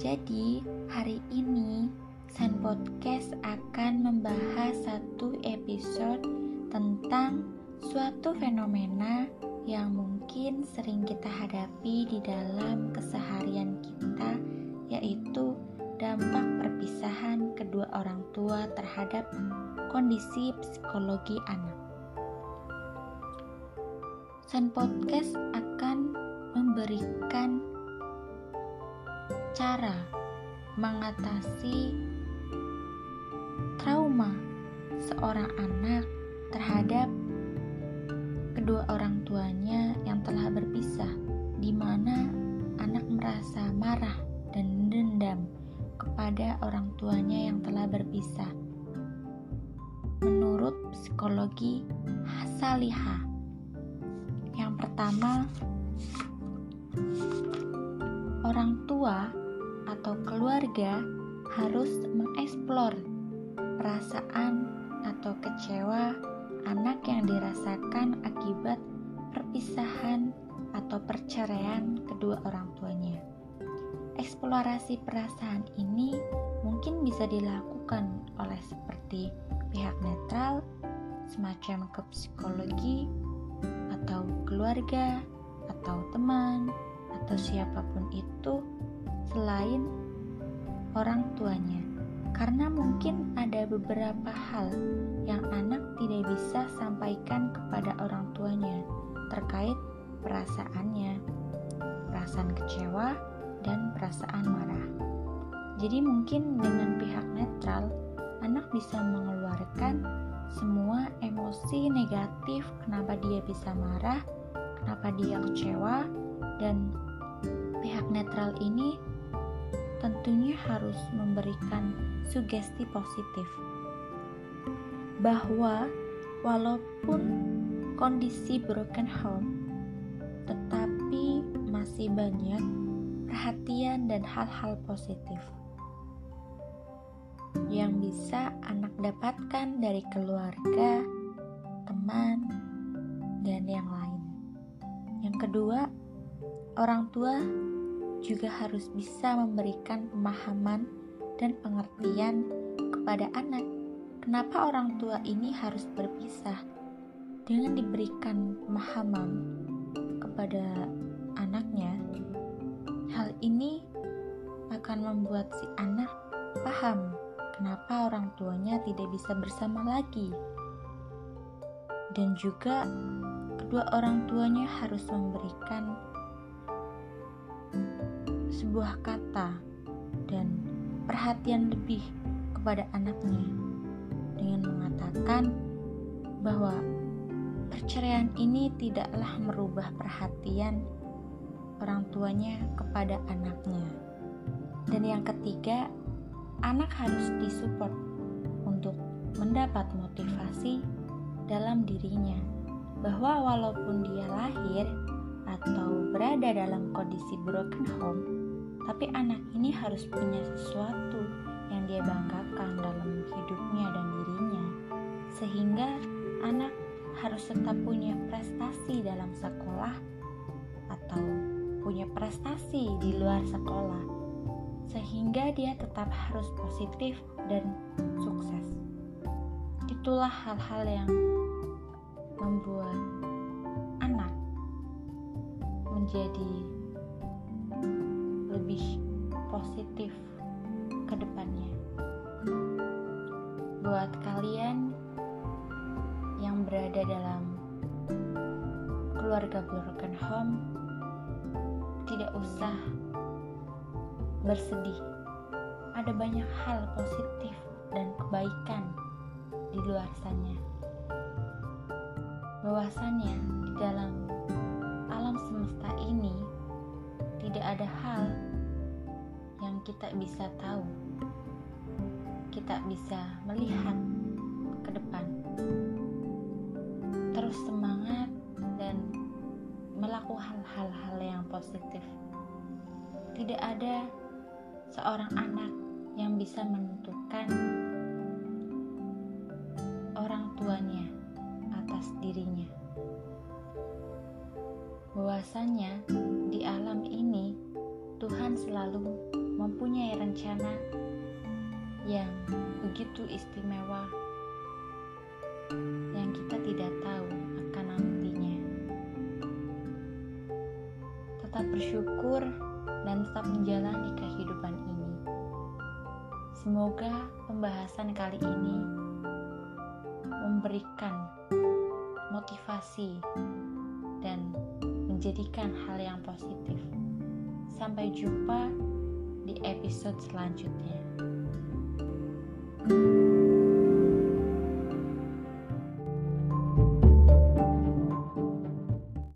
Jadi, hari ini San Podcast akan membahas satu episode tentang suatu fenomena yang mungkin sering kita hadapi di dalam keseharian kita, yaitu dampak perpisahan kedua orang tua terhadap kondisi psikologi anak. San Podcast akan memberikan cara mengatasi trauma seorang anak terhadap kedua orang tuanya yang telah berpisah, di mana anak merasa marah dan dendam kepada orang tuanya yang telah berpisah. Menurut psikologi Salihah, yang pertama, orang tua atau keluarga harus mengeksplor perasaan atau kecewa anak yang dirasakan akibat perpisahan atau perceraian kedua orang tuanya. Eksplorasi perasaan ini mungkin bisa dilakukan oleh seperti pihak netral, semacam ke psikologi, atau keluarga, atau teman, atau siapa pun itu selain orang tuanya, karena mungkin ada beberapa hal yang anak tidak bisa sampaikan kepada orang tuanya terkait perasaannya, perasaan kecewa, dan perasaan marah. Jadi, mungkin dengan pihak netral, anak bisa mengeluarkan semua emosi negatif, kenapa dia bisa marah, kenapa dia kecewa, dan pihak netral ini tentunya harus memberikan sugesti positif bahwa walaupun kondisi broken home tetapi masih banyak perhatian dan hal-hal positif yang bisa anak dapatkan dari keluarga, teman, dan yang lain. Yang kedua, orang tua juga harus bisa memberikan pemahaman dan pengertian kepada anak. Kenapa orang tua ini harus berpisah? Dengan diberikan pemahaman kepada anaknya, hal ini akan membuat si anak paham kenapa orang tuanya tidak bisa bersama lagi. Dan juga kedua orang tuanya harus memberikan sebuah kata dan perhatian lebih kepada anaknya dengan mengatakan bahwa perceraian ini tidaklah merubah perhatian orang tuanya kepada anaknya. Dan yang ketiga, anak harus disupport untuk mendapat motivasi dalam dirinya bahwa walaupun dia lahir atau berada dalam kondisi broken home, tapi anak ini harus punya sesuatu yang dia banggakan dalam hidupnya dan dirinya, sehingga anak harus tetap punya prestasi dalam sekolah atau punya prestasi di luar sekolah, sehingga dia tetap harus positif dan sukses. Itulah hal-hal yang membuat anak menjadi positif ke depannya. Buat kalian yang berada dalam keluarga broken home, tidak usah bersedih. Ada banyak hal positif dan kebaikan di luar sana. Bahwasanya di dalam alam semesta ini tidak ada hal kita bisa tahu, kita bisa melihat ke depan, terus semangat dan melakukan hal-hal yang positif. Tidak ada seorang anak yang bisa menentukan orang tuanya atas dirinya. Bahwasanya di alam ini Tuhan selalu mempunyai rencana yang begitu istimewa yang kita tidak tahu akan nantinya. Tetap bersyukur dan tetap menjalani kehidupan ini. Semoga pembahasan kali ini memberikan motivasi dan menjadikan hal yang positif. Sampai jumpa episode selanjutnya. thank you